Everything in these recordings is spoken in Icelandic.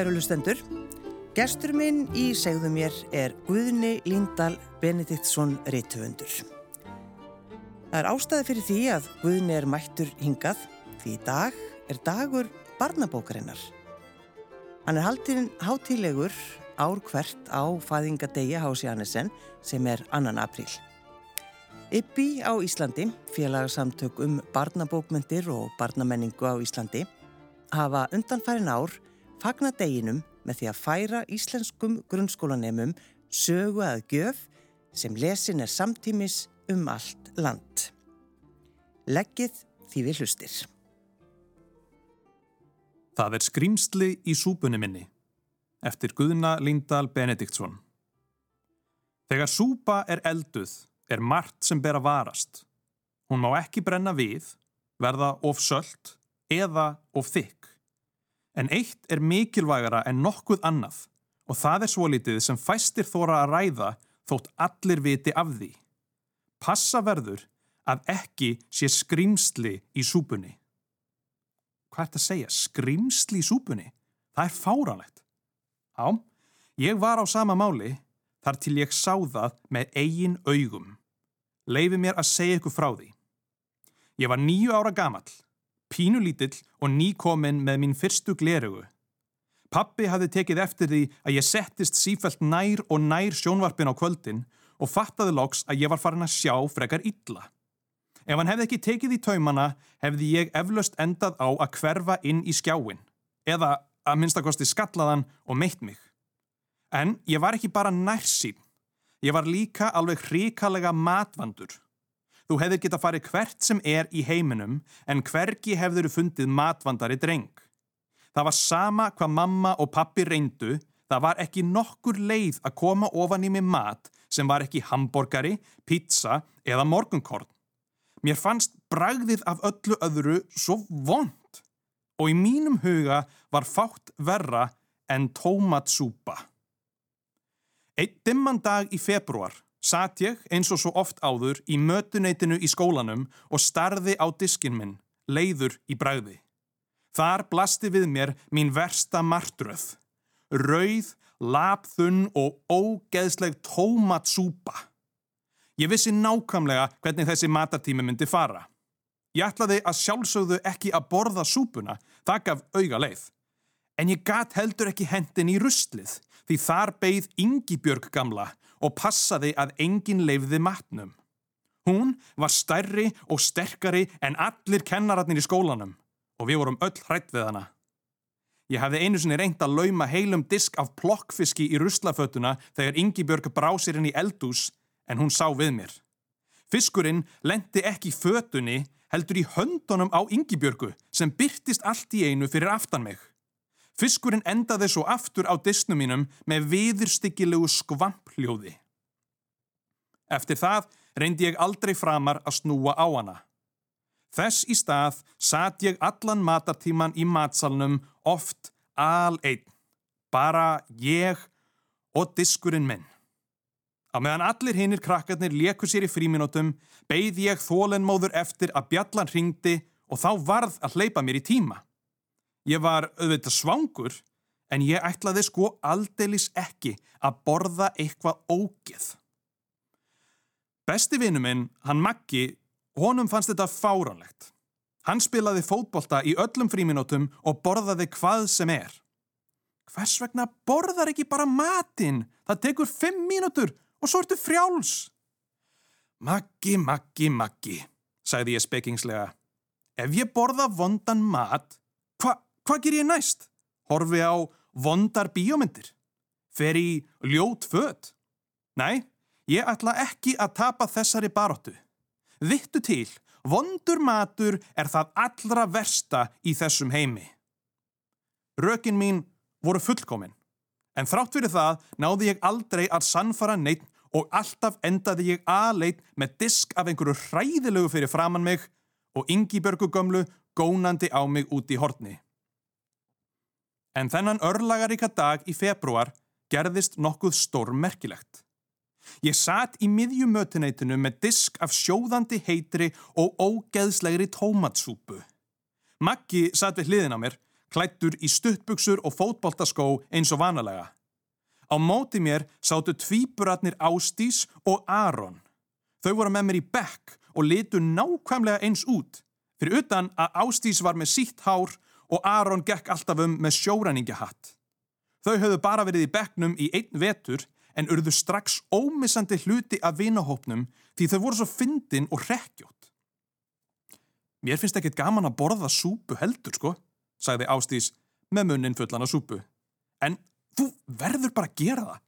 Kæru lustendur, gestur minn í segðu mér er Guðni Líndal Benediktsson Rittöfundur. Það er ástæði fyrir því að Guðni er mættur hingað því í dag er dagur barnabókarinnar. Hann er haldinn hátílegur ár hvert á fæðingadegi Hási Annesen sem er annan apríl. Ippi á Íslandi, félagsamtök um barnabókmyndir og barnamenningu á Íslandi, hafa undanfærin ár fagna deginum með því að færa íslenskum grunnskólanemum sögu að gjöf sem lesin er samtímis um allt land. Leggið því við hlustir. Það er skrýmsli í súpunni minni, eftir Guðna Lindahl Benediktsson. Þegar súpa er elduð, er margt sem ber að varast. Hún má ekki brenna við, verða of söllt eða of þykk. En eitt er mikilvægara en nokkuð annað og það er svolítið sem fæstir þóra að ræða þótt allir viti af því. Passa verður að ekki sé skrimsli í súpunni. Hvað er þetta að segja? Skrimsli í súpunni? Það er fáranlegt. Já, ég var á sama máli þar til ég sá það með eigin augum. Leifi mér að segja ykkur frá því. Ég var nýju ára gamall pínulítill og nýkominn með mín fyrstu glerugu. Pappi hafði tekið eftir því að ég settist sífælt nær og nær sjónvarpin á kvöldin og fattaði loks að ég var farin að sjá frekar illa. Ef hann hefði ekki tekið í taumana hefði ég eflaust endað á að hverfa inn í skjáin eða að minnstakosti skallaðan og meitt mig. En ég var ekki bara nærsýn, ég var líka alveg hrikalega matvandur. Þú hefðir geta farið hvert sem er í heiminum en hvergi hefður fundið matvandari dreng. Það var sama hvað mamma og pappi reyndu, það var ekki nokkur leið að koma ofan í mig mat sem var ekki hamborgari, pizza eða morgunkorn. Mér fannst bragðið af öllu öðru svo vond og í mínum huga var fátt verra en tómatsúpa. Eitt dimman dag í februar Satt ég, eins og svo oft áður, í mötuneytinu í skólanum og starði á diskin minn, leiður í bræði. Þar blasti við mér mín versta martröð. Rauð, lapþunn og ógeðsleg tómatsúpa. Ég vissi nákvæmlega hvernig þessi matartími myndi fara. Ég ætlaði að sjálfsögðu ekki að borða súpuna, það gaf auga leið. En ég gat heldur ekki hendin í rustlið, því þar beigð Ingibjörg gamla og passaði að enginn leifði matnum. Hún var stærri og sterkari en allir kennararnir í skólanum og við vorum öll hrætt við hana. Ég hefði einu sinni reynd að lauma heilum disk af plokkfiski í ruslafötuna þegar Ingibjörg brá sér inn í eldús en hún sá við mér. Fiskurinn lendi ekki fötunni heldur í höndunum á Ingibjörgu sem byrtist allt í einu fyrir aftan mig. Fiskurinn endaði svo aftur á disnum mínum með viðurstyggilegu skvampljóði. Eftir það reyndi ég aldrei framar að snúa á hana. Þess í stað satt ég allan matartíman í matsalnum oft al einn, bara ég og diskurinn minn. Á meðan allir hinnir krakkarnir leku sér í fríminótum, beigði ég þólenmóður eftir að bjallan ringdi og þá varð að hleypa mér í tíma. Ég var auðvitað svangur en ég ætlaði sko aldeilis ekki að borða eitthvað ógeð. Besti vinnu minn, hann Maggi, honum fannst þetta fáranlegt. Hann spilaði fótbolta í öllum fríminótum og borðaði hvað sem er. Hvers vegna borðar ekki bara matinn? Það tekur fimm mínútur og svo ertu frjáls. Maggi, Maggi, Maggi, sagði ég spekingslega. Ef ég borða vondan mat, hvað ger ég næst? Horfi á vondar bíómyndir? Fer í ljót född? Næ, ég ætla ekki að tapa þessari baróttu. Vittu til, vondur matur er það allra versta í þessum heimi. Rökin mín voru fullkomin, en þrátt fyrir það náði ég aldrei að sannfara neitt og alltaf endaði ég aðleit með disk af einhverju hræðilegu fyrir framann mig og yngi börgu gömlu gónandi á mig út í hortni. En þennan örlagaríka dag í februar gerðist nokkuð stórmerkilegt. Ég satt í miðjumötuneytinu með disk af sjóðandi heitri og ógeðslegri tómatsúpu. Maggi satt við hliðin á mér, klættur í stuttbuksur og fótboltaskó eins og vanalega. Á móti mér sátu tvíburatnir Ástís og Aron. Þau voru með mér í bekk og litu nákvæmlega eins út, fyrir utan að Ástís var með sítt hár og Aron gekk alltaf um með sjóræningahatt. Þau höfðu bara verið í bekknum í einn vetur en urðu strax ómissandi hluti af vinahópnum því þau voru svo fyndin og rekkjótt. Mér finnst ekkit gaman að borða súpu heldur, sko, sagði Ástís með munnin fullan af súpu. En þú verður bara að gera það.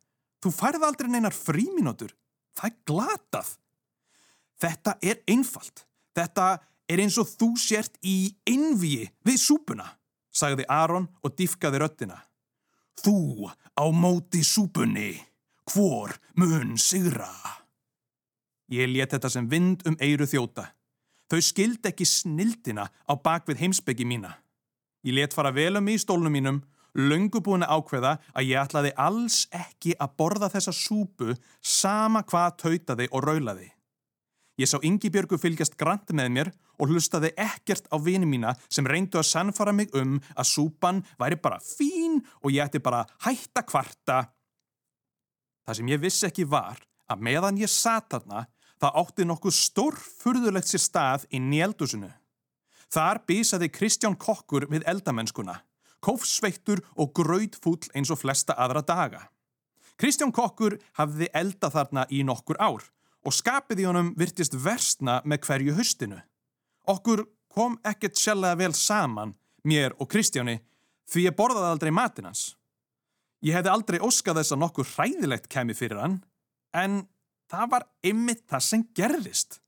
Þú færð aldrei neinar fríminótur. Það er glatað. Þetta er einfalt. Þetta er eins og þú sért í innvíi við súpuna, sagði Aron og diffkaði röttina. Þú á móti súpunni, hvor mun sigra? Ég let þetta sem vind um eiru þjóta. Þau skild ekki snildina á bakvið heimsbyggi mína. Ég let fara vel um í stólnum mínum, löngu búin að ákveða að ég ætlaði alls ekki að borða þessa súpu sama hvað tautaði og raulaði. Ég sá Ingi Björgu fylgjast grant með mér og hlustaði ekkert á vini mína sem reyndu að sannfara mig um að súpan væri bara fín og ég ætti bara hætta kvarta. Það sem ég vissi ekki var að meðan ég sat þarna það átti nokkuð stórfurðulegt sér stað í njeldusinu. Þar bísaði Kristján Kokkur við eldamennskuna, kófsveittur og gröðfúll eins og flesta aðra daga. Kristján Kokkur hafði eldað þarna í nokkur ár og skapið í honum virtist versna með hverju höstinu. Okkur kom ekkert sjálflega vel saman, mér og Kristjáni, því ég borðaði aldrei matinans. Ég hefði aldrei óskað þess að nokkur hræðilegt kemi fyrir hann, en það var ymmit það sem gerðist.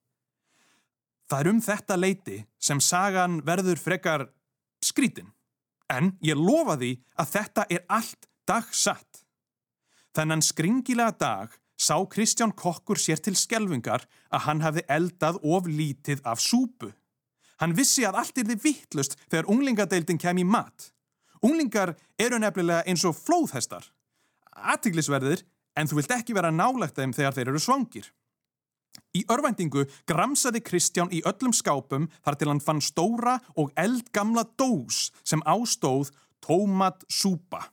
Það er um þetta leiti sem sagan verður frekar skrítin, en ég lofa því að þetta er allt dagsatt. Þennan skringilega dag sá Kristján Kokkur sér til skelvingar að hann hefði eldað of lítið af súpu. Hann vissi að allt er þið vittlust þegar unglingadeildin kem í mat. Unglingar eru nefnilega eins og flóðhestar. Aðtiglisverðir, en þú vilt ekki vera nálagt þeim þegar þeir eru svangir. Í örvendingu gramsaði Kristján í öllum skápum þar til hann fann stóra og eldgamla dós sem ástóð tómat súpa.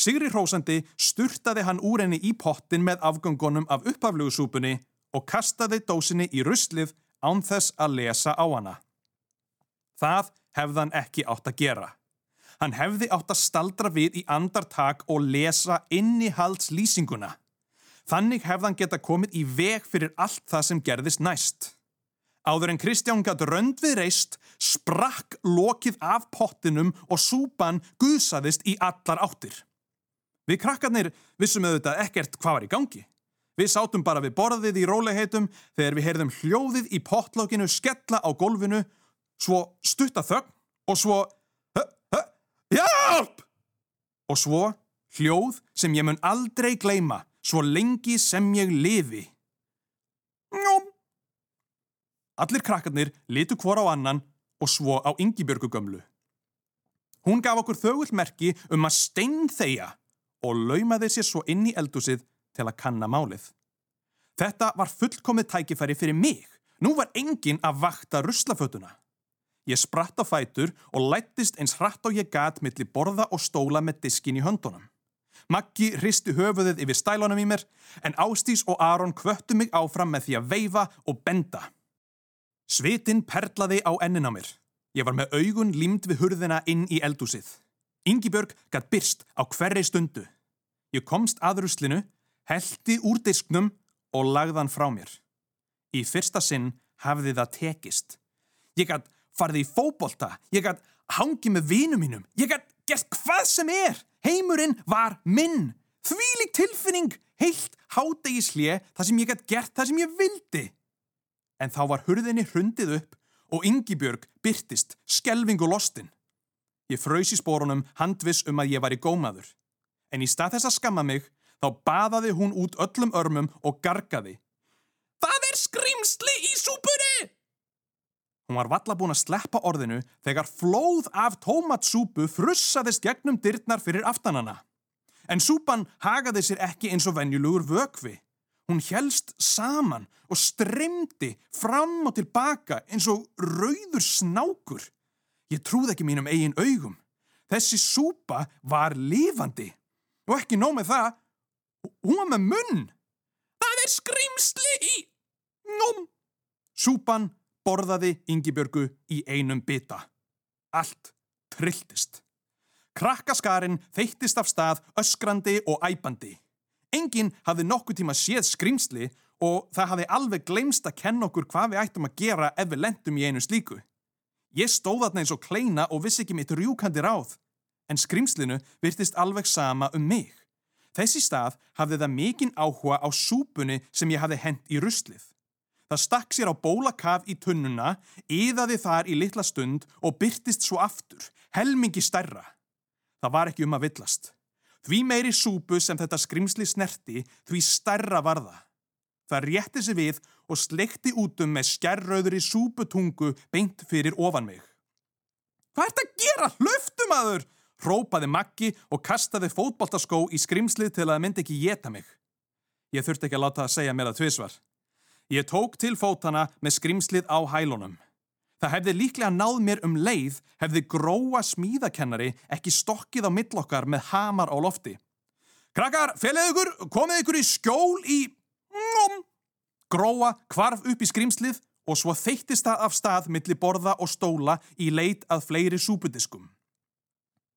Sigri hrósandi sturtaði hann úr henni í pottin með afgöngunum af upphaflugusúpunni og kastaði dósinni í ruslið án þess að lesa á hana. Það hefði hann ekki átt að gera. Hann hefði átt að staldra við í andartak og lesa innihaldslýsinguna. Þannig hefði hann geta komið í veg fyrir allt það sem gerðist næst. Áður en Kristján gæti rönd við reist, sprakk lokið af pottinum og súpan guðsaðist í allar áttir. Við krakkarnir vissum auðvitað ekkert hvað var í gangi. Við sátum bara við borðið í róleiheitum þegar við heyrðum hljóðið í pottlókinu skella á golfinu, svo stutta þögn og svo hö, hö, hjálp! Og svo hljóð sem ég mun aldrei gleima, svo lengi sem ég lifi. Njóm! Allir krakkarnir litu hvora á annan og svo á Yngibjörgu gömlu. Hún gaf okkur þögull merki um að steinþeia og laumaði sér svo inn í eldúsið til að kanna málið. Þetta var fullkomið tækifæri fyrir mig. Nú var engin að vakta ruslafötuna. Ég spratt á fætur og lættist eins hratt og ég gat millir borða og stóla með diskin í höndunum. Maggi hristi höfuðið yfir stælunum í mér en Ástís og Aron kvöttu mig áfram með því að veifa og benda. Svitin perlaði á ennin á mér. Ég var með augun límd við hurðina inn í eldúsið. Yngibjörg gætt byrst á hverri stundu. Ég komst að ruslinu, heldi úr disknum og lagðan frá mér. Í fyrsta sinn hafði það tekist. Ég gætt farið í fóbolta, ég gætt hangið með vinum mínum, ég gætt gert hvað sem er. Heimurinn var minn. Þvílig tilfinning, heilt hádegislið þar sem ég gætt gert það sem ég vildi. En þá var hurðinni hrundið upp og Yngibjörg byrtist, skelving og lostin. Ég fröys í spórunum handvis um að ég var í gómaður. En í stað þess að skamma mig, þá baðaði hún út öllum örmum og gargaði. Það er skrimsli í! Hún var valla búin að sleppa orðinu þegar flóð af tómatsúpu frussaðist gegnum dyrtnar fyrir aftanana. En súpan hagaði sér ekki eins og venjulugur vökvi. Hún helst saman og strymdi fram og tilbaka eins og rauður snákur. Ég trúð ekki mínum eigin augum. Þessi súpa var lifandi. Og ekki nóg með það, hún var með munn. Það er skrimsli í... Nóm. Súpan borðaði Ingibjörgu í einum bita. Allt trilltist. Krakkaskarinn þeittist af stað öskrandi og æpandi. Engin hafði nokkuð tíma séð skrimsli og það hafði alveg glemst að kenna okkur hvað við ættum að gera ef við lendum í einu slíku. Ég stóð þarna eins og kleina og vissi ekki mitt rjúkandi ráð, en skrimslinu virtist alveg sama um mig. Þessi stað hafði það mikinn áhuga á súpunni sem ég hafði hent í ruslið. Það stakk sér á bólakaf í tunnuna, yðaði þar í litla stund og byrtist svo aftur, helmingi stærra. Það var ekki um að villast. Því meiri súpu sem þetta skrimsli snerti, því stærra var það. Það rétti sig við og slekti útum með skerröður í súputungu beint fyrir ofan mig. Hvað ert að gera? Hlöftum aður! Rópaði Maggi og kastaði fótboltaskó í skrimslið til að það myndi ekki geta mig. Ég þurfti ekki að láta það segja mér að tvísvar. Ég tók til fótana með skrimslið á hælunum. Það hefði líklega náð mér um leið hefði gróa smíðakennari ekki stokkið á millokkar með hamar á lofti. Krakkar, felið ykkur, komið ykkur í skjól í... Nom! Gróa kvarf upp í skrimslið og svo þeittist það af stað millir borða og stóla í leit að fleiri súpudiskum.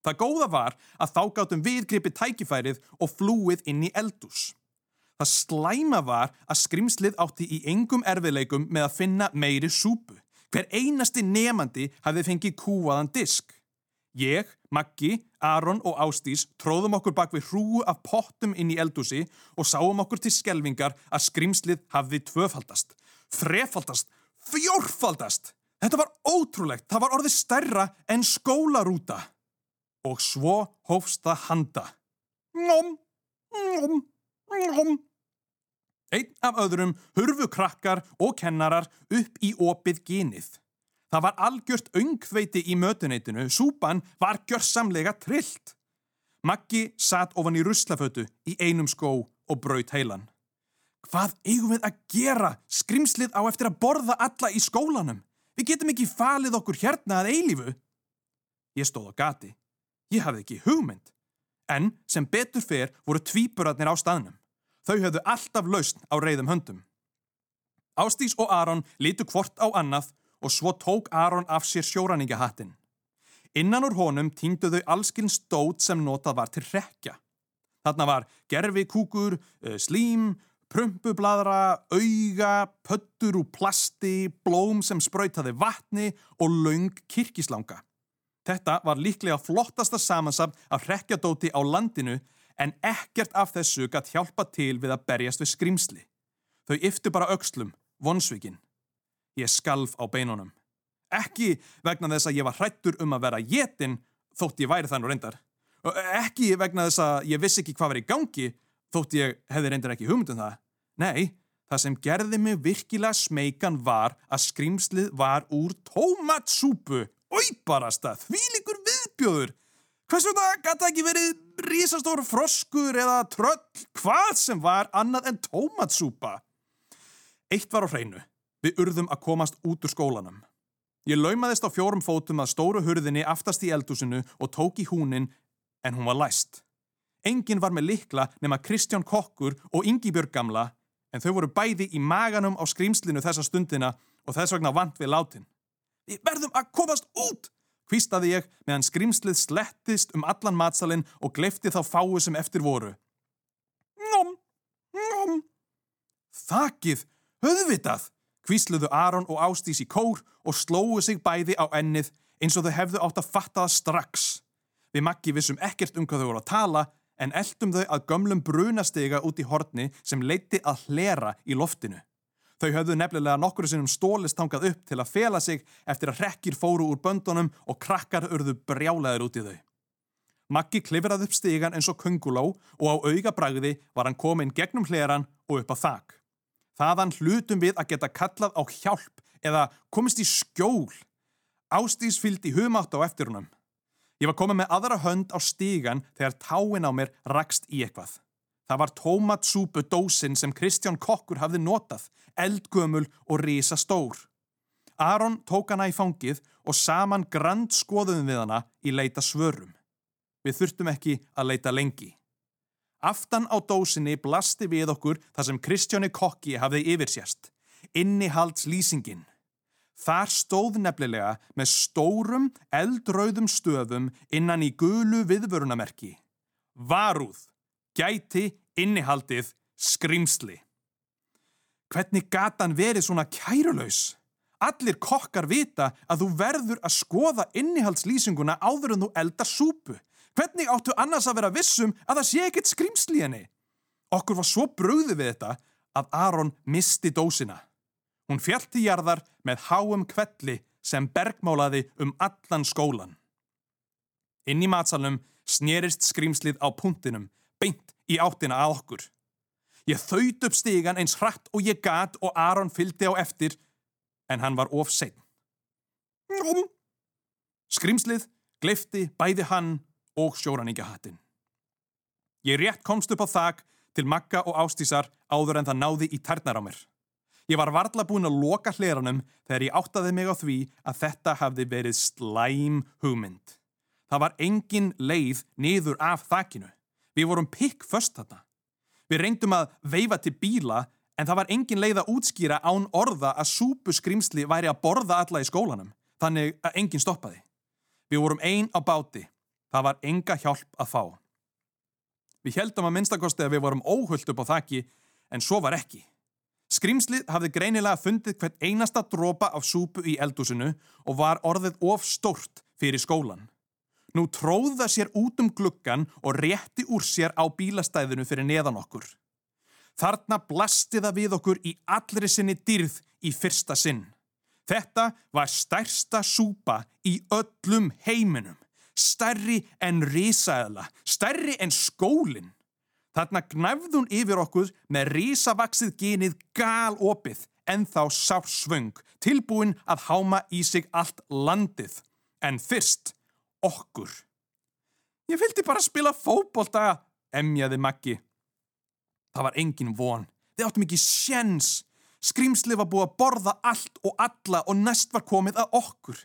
Það góða var að þá gáttum viðgripi tækifærið og flúið inn í eldús. Það slæma var að skrimslið átti í engum erfiðleikum með að finna meiri súpu. Hver einasti nefandi hafði fengið kúaðan disk. Ég, Maggi, Aron og Ástís tróðum okkur bak við hrúu af pottum inn í eldúsi og sáum okkur til skelvingar að skrimslið hafði tvöfaldast, þrefaldast, fjórfaldast. Þetta var ótrúlegt, það var orðið stærra en skólarúta. Og svo hófst það handa. Ngom, ngom, ngom. Einn af öðrum hurfu krakkar og kennarar upp í opið genið. Það var algjört öngveiti í mötuneitinu, súpan var gjörsamlega trillt. Maggi satt ofan í ruslafötu í einum skó og braut heilan. Hvað eigum við að gera? Skrimslið á eftir að borða alla í skólanum. Við getum ekki falið okkur hérna að eilífu. Ég stóð á gati. Ég hafði ekki hugmynd. En sem betur fer voru tvíburatnir á staðnum. Þau höfðu alltaf lausn á reyðum höndum. Ástís og Aron litu hvort á annað og svo tók Aron af sér sjóraningahattin. Innan úr honum týndu þau allskinn stót sem notað var til rekja. Þarna var gerfi kúkur, eh, slím, prumpubladra, auga, pöttur úr plasti, blóm sem spröytaði vatni og laung kirkislanga. Þetta var líklega flottasta samansam af rekjadóti á landinu en ekkert af þessu gætt hjálpa til við að berjast við skrimsli. Þau yftu bara aukslum, vonsvíkin. Ég skalf á beinunum. Ekki vegna þess að ég var hrættur um að vera jétin þótt ég væri þannig reyndar. Ekki vegna þess að ég vissi ekki hvað var í gangi þótt ég hefði reyndar ekki hugmyndum það. Nei, það sem gerði mig virkilega smeykan var að skrimslið var úr tómatsúpu. Ói barasta, því líkur viðbjóður. Hversu það ekki verið rísastór froskur eða tröll, hvað sem var annað en tómatsúpa? Eitt var á hreinu. Við urðum að komast út úr skólanum. Ég laumaðist á fjórum fótum að stóru hurðinni aftast í eldúsinu og tók í húnin en hún var læst. Engin var með likla nema Kristján Kokkur og Ingi Björg gamla en þau voru bæði í maganum á skrýmslinu þessa stundina og þess vegna vant við látin. Við verðum að komast út, hvístaði ég meðan skrýmslið slettist um allan matsalinn og glefti þá fáu sem eftir voru. Ngom, ngom. Þakið, höfðvitað, hvísluðu Aron og Ástís í kór og slóðu sig bæði á ennið eins og þau hefðu átt að fatta það strax. Við Maggi vissum ekkert um hvað þau voru að tala en eldum þau að gömlum brunastega út í horni sem leiti að hlera í loftinu. Þau höfðu nefnilega nokkru sinnum stólist tangað upp til að fela sig eftir að rekkir fóru úr böndunum og krakkar urðu brjálaður út í þau. Maggi klifraði upp stegan eins og kunguló og á auga bragði var hann komin gegnum hleran og upp á þak. Þaðan hlutum við að geta kallað á hjálp eða komist í skjól. Ástís fylgdi humátt á eftir húnum. Ég var komið með aðra hönd á stígan þegar táin á mér rakst í eitthvað. Það var tómatsúpu dósin sem Kristján Kokkur hafði notað, eldgömul og risa stór. Aron tók hana í fangið og saman grand skoðum við hana í leita svörum. við þurftum ekki að leita lengi. Aftan á dósinni blasti við okkur þar sem Kristjóni Kokki hafði yfirsjast. Innihaldslýsingin. Þar stóð nefnilega með stórum eldrauðum stöðum innan í gulu viðvörunamerki. Varúð, gæti, innihaldið, skrimsli. Hvernig gatan verið svona kærulaus? Allir kokkar vita að þú verður að skoða innihaldslýsinguna áður en þú elda súpu. Hvernig áttu annars að vera vissum að það sé ekkert skrimsli henni? Okkur var svo bröði við þetta að Aron misti dósina. Hún fjallti jarðar með háum kvelli sem bergmálaði um allan skólan. Inn í matsalum snerist skrimslið á puntinum, beint í áttina að okkur. Ég þaut upp stígan eins hratt og ég gat og Aron fylgdi á eftir en hann var of sein. Skrimslið gleifti bæði hann og sjóraningahattin. Ég rétt komst upp á þak til Magga og Ástísar áður en það náði í tærnar á mér. Ég var varla búin að loka hleranum þegar ég áttaði mig á því að þetta hafði verið slæm hugmynd. Það var engin leið niður af þakinu. Við vorum pikk först þarna. Við reyndum að veifa til bíla En það var engin leið að útskýra án orða að súpuskrimsli væri að borða alla í skólanum, þannig að engin stoppaði. Við vorum einn á báti. Það var enga hjálp að fá. Við heldum að minnstakosti að við vorum óhullt upp á þakki, en svo var ekki. Skrimslið hafði greinilega fundið hvert einasta dropa af súpu í eldúsinu og var orðið of stórt fyrir skólan. Nú tróða sér út um gluggan og rétti úr sér á bílastæðinu fyrir neðan okkur. Þarna blasti það við okkur í allri sinni dyrð í fyrsta sinn. Þetta var stærsta súpa í öllum heiminum. Stærri en risaðla, stærri en skólinn. Þarna gnæfðun yfir okkur með risavaksið genið gal opið en þá sársvöng, tilbúin að háma í sig allt landið. En fyrst, okkur. Ég vildi bara spila fókbólta, emjaði Maggi. Það var engin von. Þið áttum ekki sjens. Skrimsli var búið að borða allt og alla og næst var komið að okkur.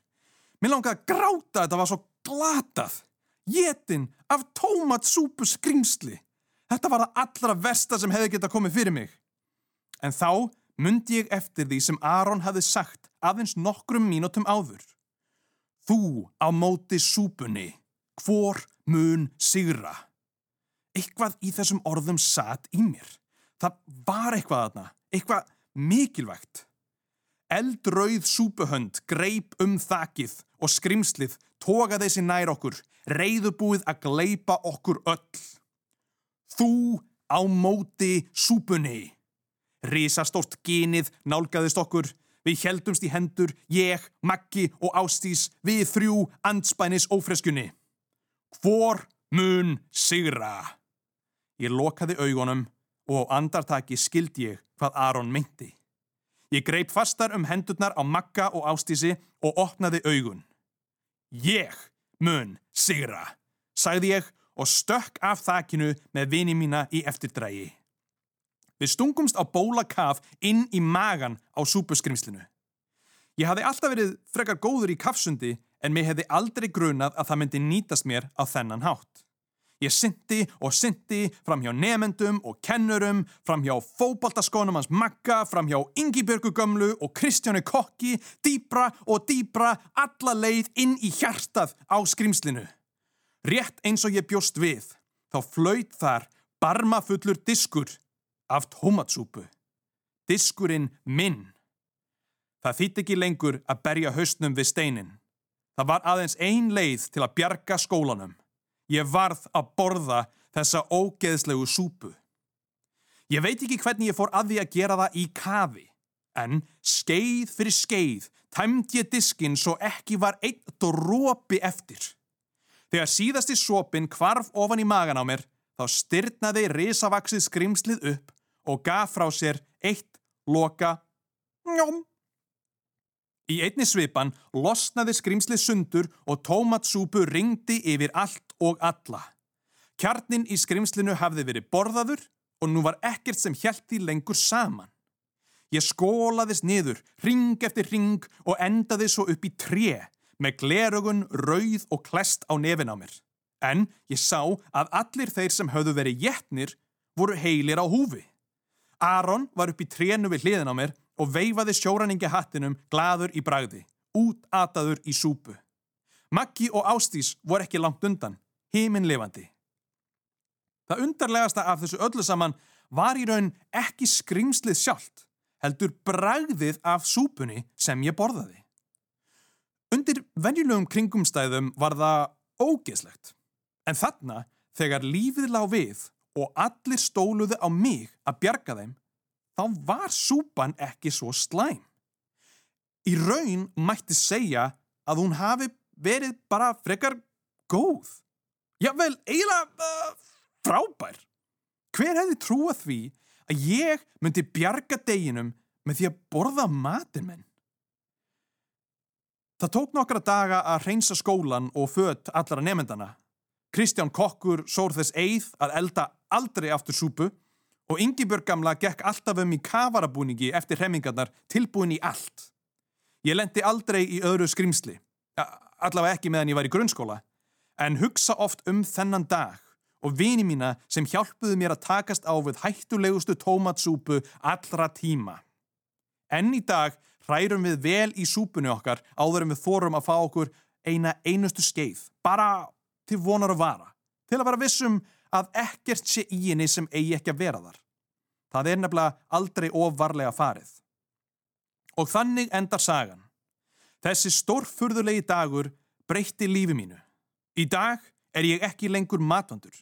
Mér langaði að gráta þetta var svo glatað. Jétin af tómatsúpu skrimsli. Þetta var það allra versta sem hefði geta komið fyrir mig. En þá myndi ég eftir því sem Aron hafði sagt aðeins nokkrum mínutum áður. Þú á móti súpunni, hvor mun sigra? Eitthvað í þessum orðum satt í mér. Það var eitthvað aðna, eitthvað mikilvægt. Eldrauð súpuhönd greip um þakið og skrimslið tókaði þessi nær okkur, reyðubúið að gleipa okkur öll. Þú á móti súpunni. Rísastórt genið nálgæðist okkur, við heldumst í hendur, ég, Maggi og Ástís, við þrjú anspænis ófreskunni. Hvor mun sigra? Ég lokaði augunum og á andartaki skildi ég hvað Aron myndi. Ég greip fastar um hendurnar á Magga og Ástísi og opnaði augun. Ég mun sigra, sagði ég og stökk af þakinu með vini mína í eftirdrægi. Við stungumst á bólakaf inn í magan á súpuskrimslinu. Ég hafði alltaf verið frekar góður í kafsundi en mér hefði aldrei grunað að það myndi nýtast mér á þennan hátt. Ég syndi og syndi fram hjá nefendum og kennurum, fram hjá fóbaltaskónum hans Magga, fram hjá Ingibjörgu Gömlu og Kristjáni Kokki, dýbra og dýbra, alla leið inn í hjartað á skrimslinu. Rétt eins og ég bjóst við, þá flöyt þar barmafullur diskur af tómatsúpu. Diskurinn minn. Það þýtt ekki lengur að berja haustnum við steinin. Það var aðeins ein leið til að bjarga skólanum. Ég varð að borða þessa ógeðslegu súpu. Ég veit ekki hvernig ég fór að því að gera það í kafi, en skeið fyrir skeið tæmd ég diskin svo ekki var einn drópi eftir. Þegar síðasti sopin kvarf ofan í magan á mér, þá styrnaði risavaksið skrimslið upp og gaf frá sér eitt loka njóm. Í einni svipan losnaði skrimslið sundur og tómatsúpu ringdi yfir allt og alla. Kjarnin í skrimslinu hafði verið borðaður og nú var ekkert sem hjælti lengur saman. Ég skólaðist niður, ring eftir ring og endaði svo upp í tré með glerögun, rauð og klest á nefin á mér. En ég sá að allir þeir sem höfðu verið jætnir voru heilir á húfi. Aron var upp í trénu við hliðin á mér og veifaði sjóraningi hattinum gladur í bragði, útataður í súpu. Maggi og Ástís voru ekki langt undan, heiminn lifandi. Það undarlegasta af þessu öllu saman var í raun ekki skrimslið sjálft, heldur bragðið af súpunni sem ég borðaði. Undir venjulegum kringumstæðum var það ógeðslegt, en þarna þegar lífið lág við og allir stóluðu á mig að bjarga þeim, þá var súpan ekki svo slæm. Í raun mætti segja að hún hafi verið bara frekar góð. Jável, eiginlega uh, frábær. Hver hefði trúað því að ég myndi bjarga deginum með því að borða matin minn? Það tók nokkra daga að reynsa skólan og fött allara nefndana. Kristján Kokkur sór þess eið að elda aldrei aftur súpu og Yngibjörg gamla gekk alltaf um í kavarabúningi eftir hemmingarnar tilbúin í allt. Ég lendi aldrei í öðru skrimsli, allavega ekki meðan ég var í grunnskóla, en hugsa oft um þennan dag og vini mína sem hjálpuðu mér að takast á við hættulegustu tómatsúpu allra tíma. Enn í dag hrærum við vel í súpunni okkar áður en við þórum að fá okkur eina einustu skeið, bara til vonar að vara, til að vera vissum að ekkert sé í henni sem eigi ekki að vera þar. Það er nefnilega aldrei ofvarlega farið. Og þannig endar sagan. Þessi stórfurðulegi dagur breytti lífi mínu. Í dag er ég ekki lengur matvandur.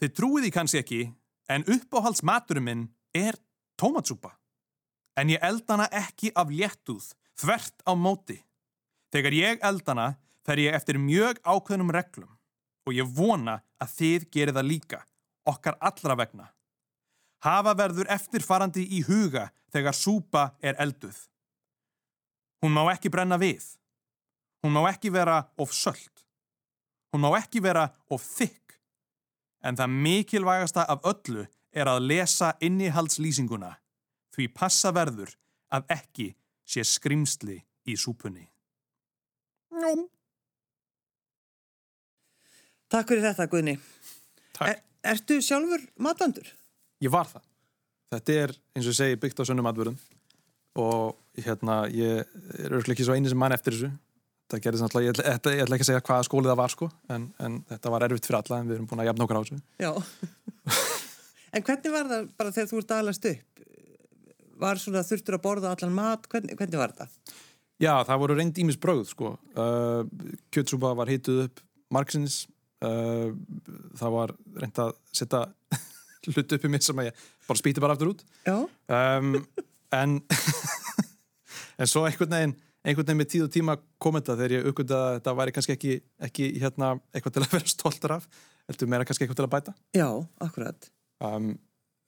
Þið trúið því kannski ekki, en uppáhalds maturum minn er tómatsúpa. En ég eldana ekki af léttúð, þvert á móti. Þegar ég eldana fer ég eftir mjög ákveðnum reglum og ég vona að þið gerir það líka, okkar allra vegna. Hafa verður eftirfarandi í huga þegar súpa er elduð. Hún má ekki brenna við. Hún má ekki vera of söllt. Hún má ekki vera of þykk. En það mikilvægasta af öllu er að lesa innihaldslýsinguna því passa verður að ekki sé skrimsli í súpunni. Njóm. Takk fyrir þetta, Guðni. Er, ertu sjálfur matvandur? Ég var það. Þetta er, eins og ég segi, byggt á sönnum atbyrðum og hérna, ég er örglega ekki svo eini sem mann eftir þessu. Það gerðist náttúrulega, ég ætla, ég ætla ekki að segja hvaða skólið það var sko, en, en þetta var erfitt fyrir alla en við erum búin að jafna okkur á þessu. Já. en hvernig var það bara þegar þú ert aðlast upp? Var svona þurftur að borða allan mat? Hvernig, hvernig var þetta? Já, það voru reynd ímis bröð sko. Uh, Kjötsúpa var hituð upp margsins það var reynd að setja hlutu upp í mig sem að ég bara spýti bara aftur út. Um, en en svo einhvern veginn einhvern veginn með tíð og tíma kom þetta þegar ég aukvölda að þetta væri kannski ekki, ekki hérna, eitthvað til að vera stoltur af heldur meira kannski eitthvað til að bæta. Já, akkurat. Um,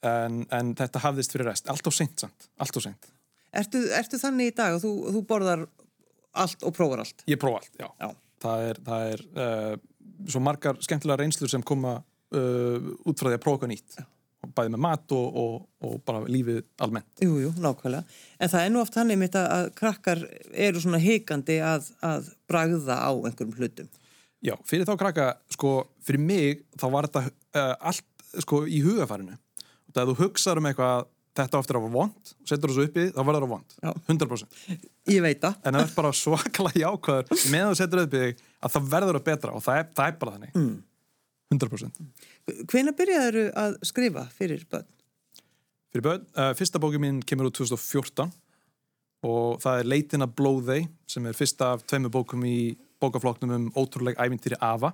en, en þetta hafðist fyrir rest. Allt og seint samt, allt og seint. Ertu, ertu þannig í dag og þú, þú borðar allt og prófar allt? Ég prófa allt, já, já. Það er, það er uh, svo margar skemmtilega reynslur sem koma uh, út frá því að prófa nýtt bæði með mat og, og, og bara lífið almennt. Jú, jú, nákvæmlega. En það er nú oft hann einmitt að, að krakkar eru svona heikandi að, að bragða á einhverjum hlutum. Já, fyrir þá krakka, sko, fyrir mig þá var þetta uh, allt sko í hugafarinu. Og þegar þú hugsaður um eitthvað þetta oftir að vera vond setur þessu uppi, þá verður það vond. Já. 100%. Ég veit það. En það er bara svakalega jákvæður með að setja uppi að það verður að betra og það er, það er bara þannig. Mm. 100%. Hvena byrjaður að skrifa fyrir börn? Fyrir börn? Uh, fyrsta bóki mín kemur úr 2014 og það er Leitin að blóðei sem er fyrsta af tveimu bókum í bókafloknum um ótrúleg ævintýri Ava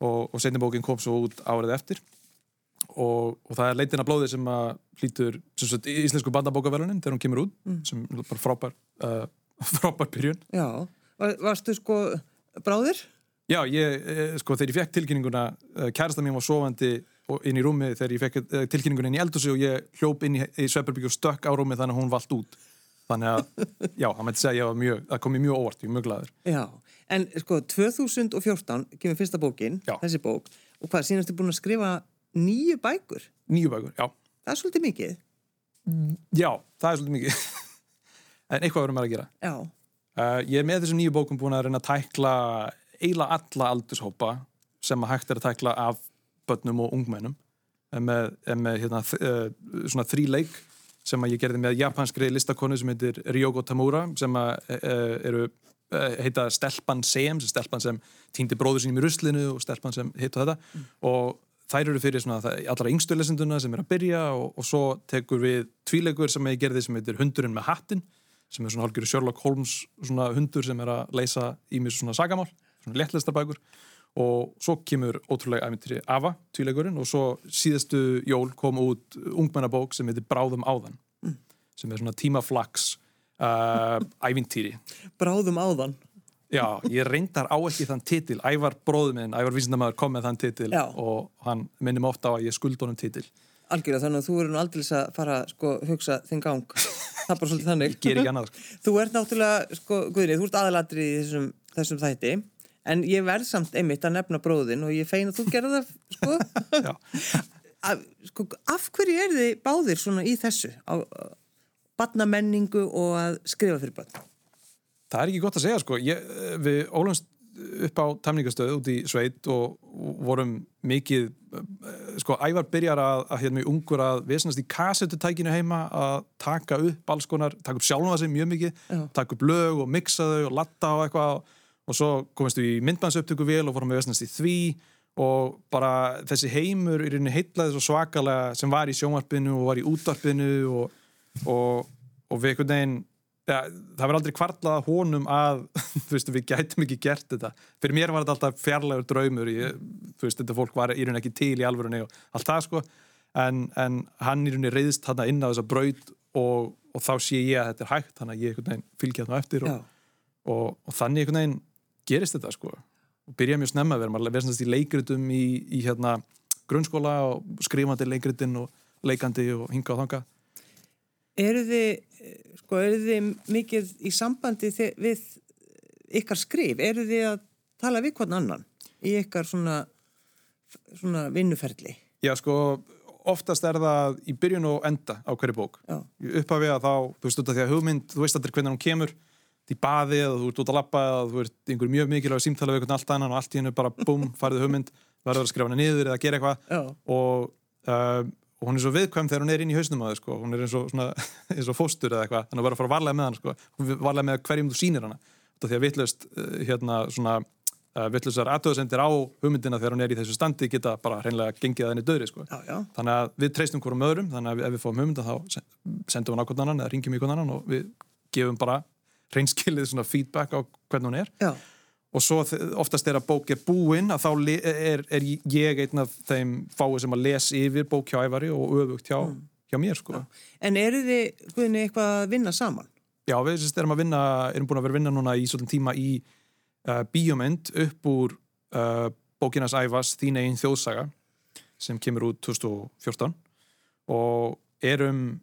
og, og setni bókin kom svo út árið eftir og, og það er Leitin að blóðei sem að hlýtur sagt, íslensku bandabókavelunin þegar hún kemur út mm. sem er bara frábær uh, frábær byrjun. Já, varstu sko bráðir? Já, ég, eh, sko, þegar ég fekk tilkynninguna, eh, kærasta mín var sofandi inn í rúmi þegar ég fekk eh, tilkynninguna inn í eldursi og ég hljóp inn í, í Svepparbyggju og stökk á rúmi þannig að hún vald út. Þannig að, já, það mætti segja að mjög, það kom mér mjög óvart, ég er mjög gladur. Já, en sko, 2014 kemur fyrsta bókin, já. þessi bók, og hvað, síðan ertu búin að skrifa nýju bækur? Nýju bækur, já. Það er svolítið mikið. Já, það er svolítið mikið. en eitthvað verður maður að gera. Já. Uh, ég er með þessum nýju bókum búin að reyna að tækla eiginlega alla aldurshópa sem að hægt er að tækla af börnum og ungmennum með, með hérna, uh, svona þrý leik sem að ég gerði með japanskri listakonu sem heitir Ryogo Tamura sem að uh, eru heita Stelpan Sem, Stelpan sem týndi bróður sínum í ruslinu og Stelpan sem heita þetta mm. og þær eru fyrir svona allra yngstu lesenduna sem er að byrja og, og svo tekur við tvíleikur sem ég gerði sem heitir Hundurinn með hattin sem er svona hálfgjörðu Sherlock Holmes svona hundur sem er að leysa ímis svona sagamál, svona léttlistabækur og svo kemur ótrúlega æfintýri Ava, tvíleikurinn og svo síðastu jól kom út ungmennabók sem heitir Bráðum áðan mm. sem er svona tímaflags uh, æfintýri Bráðum áðan Já, ég reyndar á ekki þann titil. Ævar bróðuminn, Ævar vísindamæður kom með þann titil Já. og hann minnum ofta á að ég skuld honum titil. Algjörða, þannig að þú eru nú aldrei að fara sko, hugsa þinn gang. Það er bara svolítið þannig. Ger ekki annað sko. Þú ert náttúrulega, sko, Guðrið, þú ert aðalatri í þessum, þessum þætti. En ég verð samt einmitt að nefna bróðin og ég feina að þú gerða það sko. af, sko af hverju er þið báðir svona í þessu? Á badnamenningu og að skrifa fyrir badn Það er ekki gott að segja sko. Ég, við ólumst upp á tamningastöðu út í sveit og vorum mikið sko ævar byrjar að, að hérna mjög ungur að vesnast í kassetutækinu heima að taka upp alls konar, taka upp sjálfum það sem mjög mikið Já. taka upp lög og mixa þau og latta og eitthvað. Og svo komist við í myndbandsöptöku vel og fórum við vesnast í því. Og bara þessi heimur í rauninni heitlaði svo svakalega sem var í sjónvarpinu og var í útvarpinu og, og, og við einhvern veginn það verður aldrei kvartlað honum að veist, við gætum ekki gert þetta. Fyrir mér var þetta alltaf fjarlægur draumur. Ég, veist, þetta fólk var í rauninni ekki til í alvörunni og allt það sko. En, en hann í rauninni reyðist hann inn á þessa braud og, og þá sé ég að þetta er hægt þannig að ég fylgja það eftir og, og þannig einhvern veginn gerist þetta sko. Og byrja mjög snemma að vera maður verðast í leikritum í, í hérna, grunnskóla og skrifandi leikritin og leikandi og hinga og þanga Eru þið, sko, eru þið mikið í sambandi við ykkar skrif? Eru þið að tala við hvern annan í ykkar svona, svona vinnuferli? Já, sko, oftast er það í byrjun og enda á hverju bók. Já. Upphafið að þá, þú veist út af því að hugmynd, þú veist aldrei hvernig hún kemur, í baði eða þú ert út að lappa eða þú ert einhver mjög mikilvæg símtala við einhvern allt annan og allt í hennu bara búm, farið hugmynd, verður að skrifa hana niður eða gera eitthvað og uh, og hún er svo viðkvæm þegar hún er inn í hausnum á þau sko. hún er eins og, svona, eins og fóstur eða eitthvað þannig að að fara varlega með hann sko. varlega með hverjum þú sýnir hana því að vittlust eh, hérna, uh, vittlustar aðtöðsendir á hugmyndina þegar hún er í þessu standi geta bara hreinlega gengið að henni döðri sko. þannig að við treystum hverjum öðrum þannig að ef við fáum hugmynda þá sendum við nákvæmdan annan eða ringjum í hvernig annan og við gefum bara hreinskilið feedback á hvernig hún er Já og svo oftast er að bók er búinn að þá er, er ég einn af þeim fáið sem að lesa yfir bók hjá ævari og öfugt hjá, mm. hjá mér sko. En eru þið guðinni eitthvað að vinna saman? Já, við erum að vinna, erum búin að vera að vinna núna í svolítið tíma í uh, bíomend upp úr uh, bókinas æfas Þín einn þjóðsaga sem kemur út 2014 og erum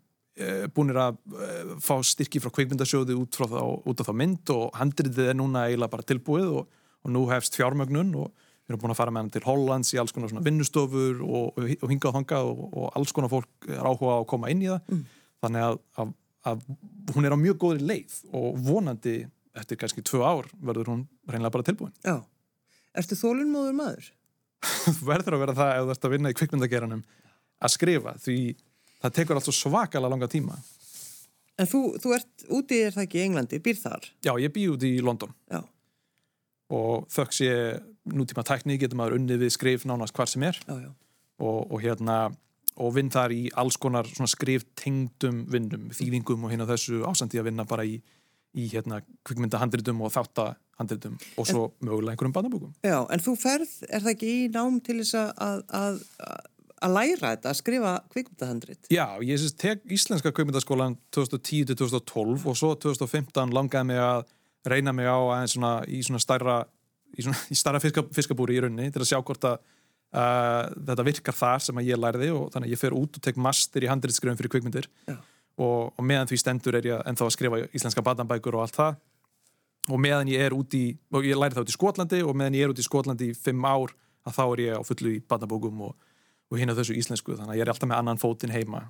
búinir að eh, fá styrki frá kveikmyndasjóði út, frá það, út af það mynd og handriðið er núna eiginlega bara tilbúið og, og nú hefst fjármögnun og við erum búin að fara með hann til Hollands í alls konar vinnustofur og, og hinga og hanga og, og alls konar fólk er áhuga að koma inn í það mm. þannig að, að, að hún er á mjög góðri leið og vonandi eftir kannski tvö ár verður hún reynilega bara tilbúin Já, erstu þólunmóður maður? verður að vera það ef þú ert að vinna í kveikmyndageranum að skrifa því það tekur alltaf svakalega langa tíma En þú, þú ert úti, er það ekki í Englandi, býr þar? Já, ég býr úti í London Já. og þöggs ég nútíma tækni getur maður unnið við skrif nánast hvar sem er já, já. Og, og hérna og vinn þar í alls konar skrif tengdum vinnum, þýðingum og hérna þessu ásandi að vinna bara í, í hérna kvikmyndahandritum og þáttahandritum og svo en, mögulega einhverjum barnabúkum Já, en þú ferð, er það ekki í nám til þess að, að, að að læra þetta, að skrifa kvikmyndahandrit? Já, ég syns tek íslenska kvikmyndaskólan 2010-2012 og svo 2015 langaði mig að reyna mig á aðeins svona í svona starra í, svona, í starra fiska, fiskabúri í rauninni til að sjá hvort að uh, þetta virkar þar sem að ég læriði og þannig að ég fer út og tek master í handritskrifum fyrir kvikmyndir. Og, og meðan því stendur er ég ennþá að skrifa íslenska badanbækur og allt það. Og meðan ég er út í, og ég læri þá út í Skotlandi og meðan ég er út í Skotlandi í fimm ár að þá er ég á fullu í badanbókum og og hinn á þessu íslensku þannig að ég er alltaf með annan fótinn heima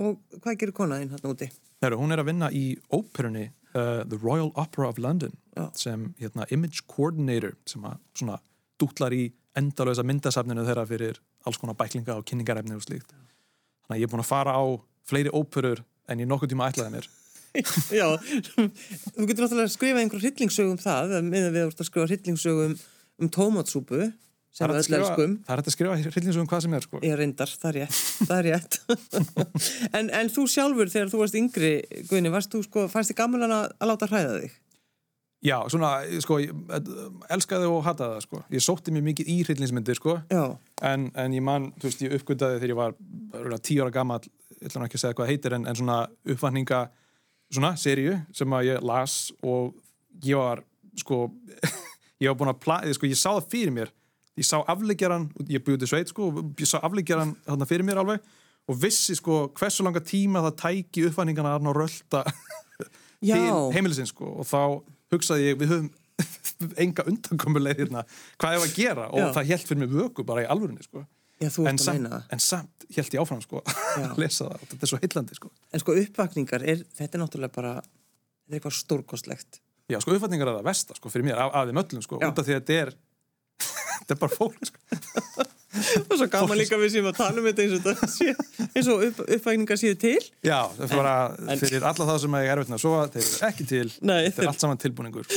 Og hvað gerur konaðinn hann úti? Heru, hún er að vinna í óperunni uh, The Royal Opera of London Já. sem hérna, image coordinator sem að svona dútlar í endalösa myndasafninu þeirra fyrir alls konar bæklinga og kynningarefni og slíkt þannig að ég er búin að fara á fleiri óperur en ég nokkuð tíma ætlaði mér Já, þú getur náttúrulega að skrifa einhver hryllingssögum það, með að við erum að skrifa hryllingssögum um tómatsúpu sem við öll elskum. það er hægt að skrifa hryllingsum hvað sem er sko. Ég reyndar, það er rétt, það er rétt. en, en þú sjálfur þegar þú varst yngri, Guðni, varst þú sko, fannst þið gaman að, láta hræða þig? já, svona, sko, elskaði og hataði það sko. ég sótti mér mikið í hryllingsmyndir sko. En, en ég man, þú veist, ég uppgöndaði þegar ég var örugglega tíu ára gamall ég ætla nú ekki að segja hvað heitir en, en svona uppvatninga svona seríu sem að ég las og ég var sko ég var ég sá afleggjaran, ég búið til sveit sko ég sá afleggjaran þarna fyrir mér alveg og vissi sko hversu langa tíma það tæki uppvatningana að rölda til heimilisins sko. Og þá hugsaði ég við höfum enga undankomuleið hérna hvað ég var að gera? Og Já. það held fyrir mig vöku bara í alvörinni sko. Já, en samt, en samt held ég áfram sko að lesa það. Og þetta er svo heillandi sko. En sko uppvakningar, er, þetta er náttúrulega bara, þetta er eitthvað stórkostlegt. já sko uppfatningar er það versta sko fyrir mér af, af þeim öllum sko Já. út af því að þetta er þetta er bara fólk sko Og svo gaman líka við sem að tala um þetta eins og, sé, eins og upp, uppvakningar séu til. já það er bara fyrir alla þá sem er erfitt með að sofa þeir eru ekki til Nei, þeir- er allt saman tilbúningur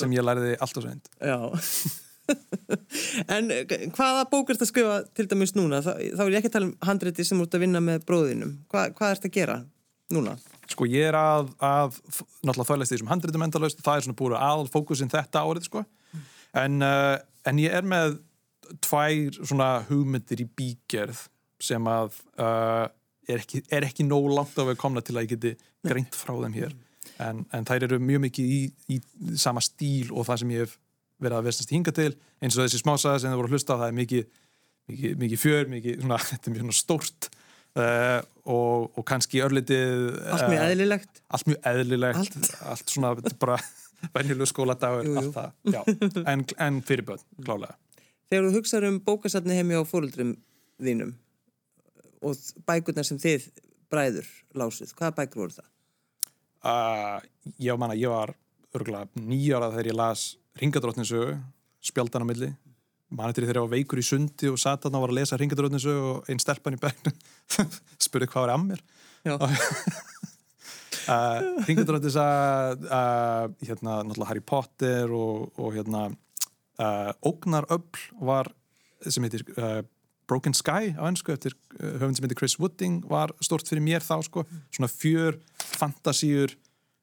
sem ég læriði allt og seint Já. en eh, hvaða bók ert að skrifa til dæmis núna? Þá, þá er ég ekki að tala um handriti sem ert að vinna með bróðinum. Hva, hvað ert að gera núna? sko ég er að, að náttúrulega þvæglega því sem handritum endalaust það er svona búið aðal fókusin þetta árið sko en, uh, en ég er með tvær svona hugmyndir í bígerð sem að uh, er, ekki, er ekki nóg langt á við komna til að ég geti greint frá þeim hér en, en þær eru mjög mikið í, í sama stíl og það sem ég hef verið að vestast hinga til eins og þessi smásaga sem þið voru að hlusta það er mikið, mikið, mikið fjör, mikið svona, þetta er mjög svona stórt uh, og, og kannski örlitið Allt mjög eh, eðlilegt. allt mjög eðlilegt allt, svona, þetta er bara venjulegu skóladagur, Jú, jú. allt það. Já, en, en fyrir börn, klálega Þegar þú hugsaður um bókasatni heimi á fóruldrum þínum og bækurnar sem þið bræður lásuð, hvaða bækur voru það? uh, ég man að ég var nýjára þegar ég las Ringadrótninsögu, spjaldan á milli. Man eftir þegar ég var veikur í sundi og satt og var að lesa Ringadrótninsögu og einn stelpan í bæknu spurði hvað var að mér Já. uh, Ringadrótnisa uh, hérna náttúrulega Harry Potter og, og hérna uh, Ógnaröfl var sem heitir uh, Broken Sky á ennsku eftir uh, höfund sem heitir Chris Wooding var stort fyrir mér þá sko. Svona fjör, fantasíur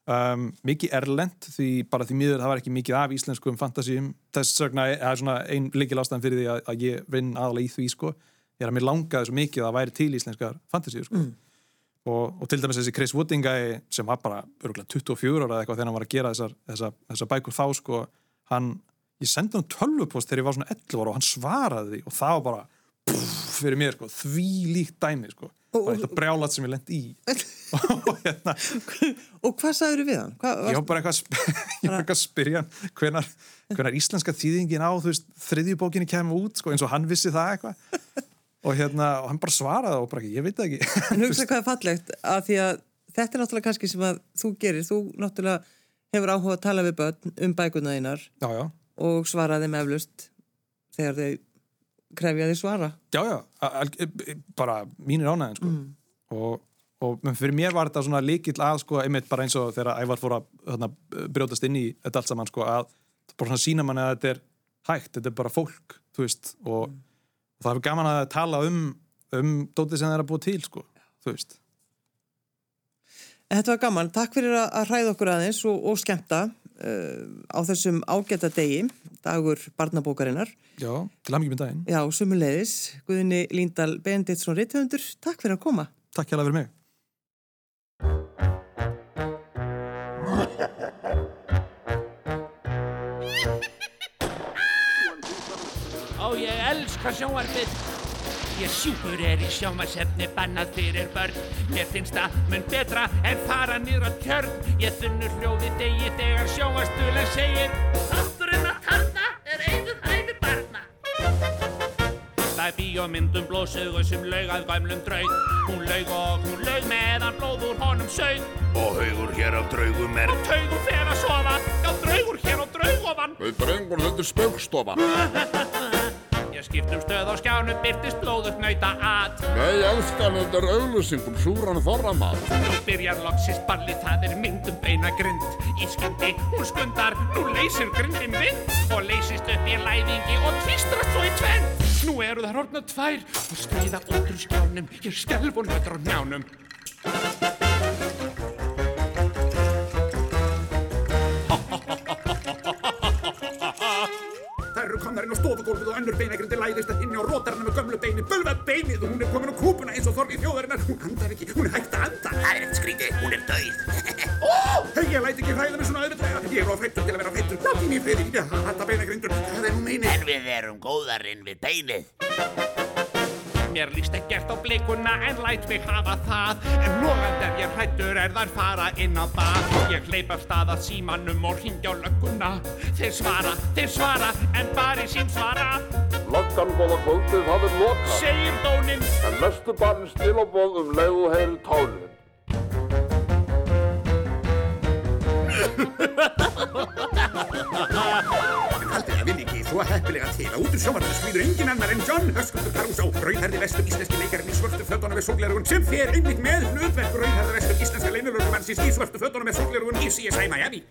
um, mikið erlend því bara því miður það var ekki mikið af íslenskum fantasíum. Þess vegna er svona ein líkil ástæðan fyrir því að, að ég vinn aðalega í því sko. Ég er að mér langaði svo mikið að það væri til íslenskar fantasíur sko og, og til dæmis þessi Chris Wooding gæi sem var bara örgulega 24 ára eða eitthvað þegar hann var að gera þessar, þessar, þessar bækur þá sko hann, ég sendi hann tölvupost þegar ég var svona 11 ára og hann svaraði því og það var bara pff, fyrir mér sko, því líkt dæmi sko. Og- bara eitthvað brjálat sem ég lent í. Og hérna Og hvað sagður við hann? Hvað, ég var bara eitthvað að spyrja hann hvenar íslenska þýðingin á þú veist, þriðjubókinni kemur út sko, eins og hann vissi það eitthvað og hérna, og hann bara svaraði og bara ekki, ég veit það ekki. En hugsa hvað er fallegt að því að þetta er náttúrulega kannski sem að þú gerir, þú náttúrulega hefur áhuga að tala við börn um bækurna þínar já, já, og svara þeim eflust þegar þau krefja því svara. já, já al- al- bara mínir ánæðin sko. og, og menn fyrir mér var þetta svona líkill að sko, einmitt bara eins og þegar Ævar fór að þarna, brjótast inn í þetta allt saman sko, að bara svona sína manni að þetta er hægt, þetta er bara fólk þú veist, og, og það er gaman að tala um um dótið sem það er að búa til sko, þú veist Þetta var gaman, takk fyrir að, hræða okkur aðeins og, og skemmta uh, á þessum ágæta degi, dagur barnabókarinnar. Já, til að mikið með daginn. Já, sumulegis, Guðni Líndal Benediktsson Ritthöndur, takk fyrir að koma. Takk hjá fyrir mig. Ég elska sjónvarpið. Ég sjúkur er í sjónvarsefni bannað fyrir börn. Mér finnst það mun betra en fara á tjörn. Ég þunnur hljóði degi þegar sjónvarstuðlega segir Þátturinn að tarna er einu hæfi barna. Það mynda bíómyndum blóðsugu sem laug að gömlum draug. Hún laug og hún laug meðan blóð úr honum sög. Og haugur hér af draugum er Og taugur fer að sofa, já draugur hér á draugofan. Við drengur þetta er spaukstofan Ég skipt um stöð á skjánum, byrtist blóðut nauta at. Nei, elskan, þetta er auðlýsingum súran þorramat Nú byrjar loksist ballið, það er myndum beina grind. Í skundi, hún skundar, nú leysir grindin vind og leysist upp í læðingi og tvistrast svo í tvenn. Nú eru það horfna tvær og skreiða út úr skjánum, ég skelf og nöttur á njánum. Inn á stofugólfið og önnur beinagrindi læðist að hinni og rótar hana með gömlu beini, bölva beinið og hún er komin á kúpuna eins og þorgi þjóðarinnar. Hún andar ekki, hún er hægt að anda. Það er ekkert skrítið, hún er dauð. Ó, hei, ég læt ekki hræða mig svona auðvitað. Ég er of hrættur til að vera hrættur. Láti mér friði, ég hata beinagrindur. Það er nú meinið. En við erum góðarinn við beinið. Mér líst ekkert á blikuna en læt mig hafa það. En logand er ég hrættur er þær fara inn á bað. Ég hleyp af stað að símanum og hringja á lögguna. Þeir svara, þeir svara, en bara í sín svara. Loggan góða kvöldið, það er loka Segir dónin, En mestu barn stilabóð um leið og heyri tálin svo heppilega til að út úr sjómarfinu smýður engin annar en John Höskuldur Caruso, rauðherði vestur íslenski leikarinn í svörtu fötunum með sólglerugun sem fer einmitt með hlutverk rauðherði vestur íslenska leinulörumannsins í svörtu fötunum með sólglerugun í CSI Miami.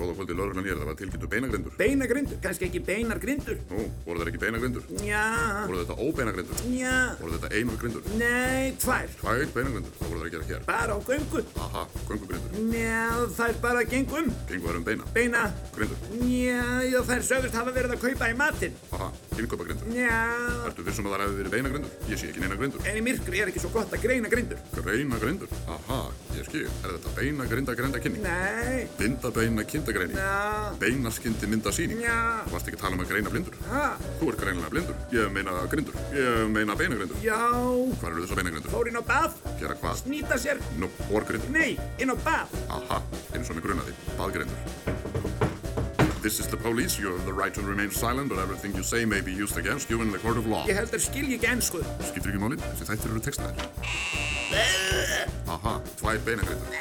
Góða kvöldið, lauruglan hér, það var tilkynntu beinagrindur Beinagrindur, kannski ekki beinargrindur. Nú, voru það ekki beinagrindur? Já, Voru þetta óbeinagrindur? já, Voru þetta einar grindur? nei, tvær. Tvær beinagrindur, hvað voru það að gera hér? Bara á göngu. Aha, göngugrindur Já, þær bara gengum. Gengu þær um beina? Beina. Grindur? Já, já, þær sögðust hafa verið að kaupa í matinn. Aha, innkaupagrindur Já, Ertu vissum að það hefði verið beinagrindur? Ég sé ekki neina grindur en í myrkri er ekki svo gott að greina grindur. Greina grindur? Aha, ég skil Er þetta beina grinda greinda kynning? Nei, Binda beina kindagreining? já, Beina skyndi mynda síning? já, Þú varst ekki að tala um að greina blindur? ha, Þú ert greinilega blindur. Ég meina grindur. Ég meina beinagrindur. já, Hvar eru þessar beinagrindur? fór inn á bað, Gera hvað? snýta sér, Nú, orgrindur. nei, inn á bað. Aha, eins og mig grunaði. Baðgrindur. This is the police. You have the right to remain silent, but everything you say may be used against you in the court of law. Ég held að skilji ekki ennskuð. Skiptir ekki málið? Þessi þættir eru textaðir. Aha, tvær beinagrindur.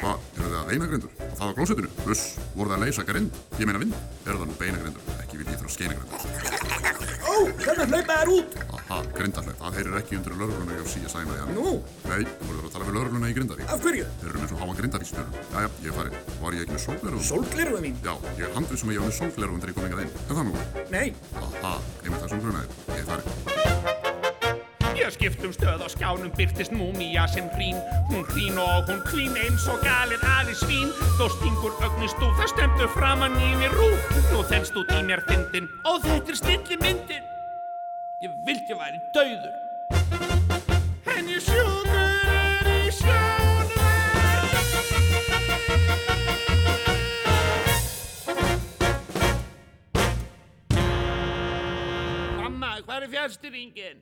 Hvað, eru það einagrindur? Og það á klósettinu? Buss, voru það að leysa grind? Ég meina vind. Eru það nú beinagrindur? Ekki vil ég þrá skeinagrindur. Ó, þarna hlaupa þær út. Aha, grindarhlaup. Það heyrir ekki undir lögregluna hjá CSI með því Nú, Nei, þú voruð að tala við lögregluna í Grindavík. af hverju? Þeir eru með svo háa grindavíkstöru. Jæja, ég er farin. Var ég ekki með sólglerugum? Sólgleruðu mín? Já, ég er handrið sem að ég var með sólglerugum þegar ég kom hingað inn. En það nú? Nei, Aha, einmitt það sem grunaði. Ég er farin. ég skipt um stöð á skjánum, byrtist múmía sem hrín Hún hrín og hún hvín eins og galið aði svín Þó stingur ögnist þú, það stendur framann í mér rúf Nú þennst út í mér fyndin, og þetta er stilli myndin Ég vildi ég væri dauður En ég sjúkur er í Mamma, hvað er fjárstyringin?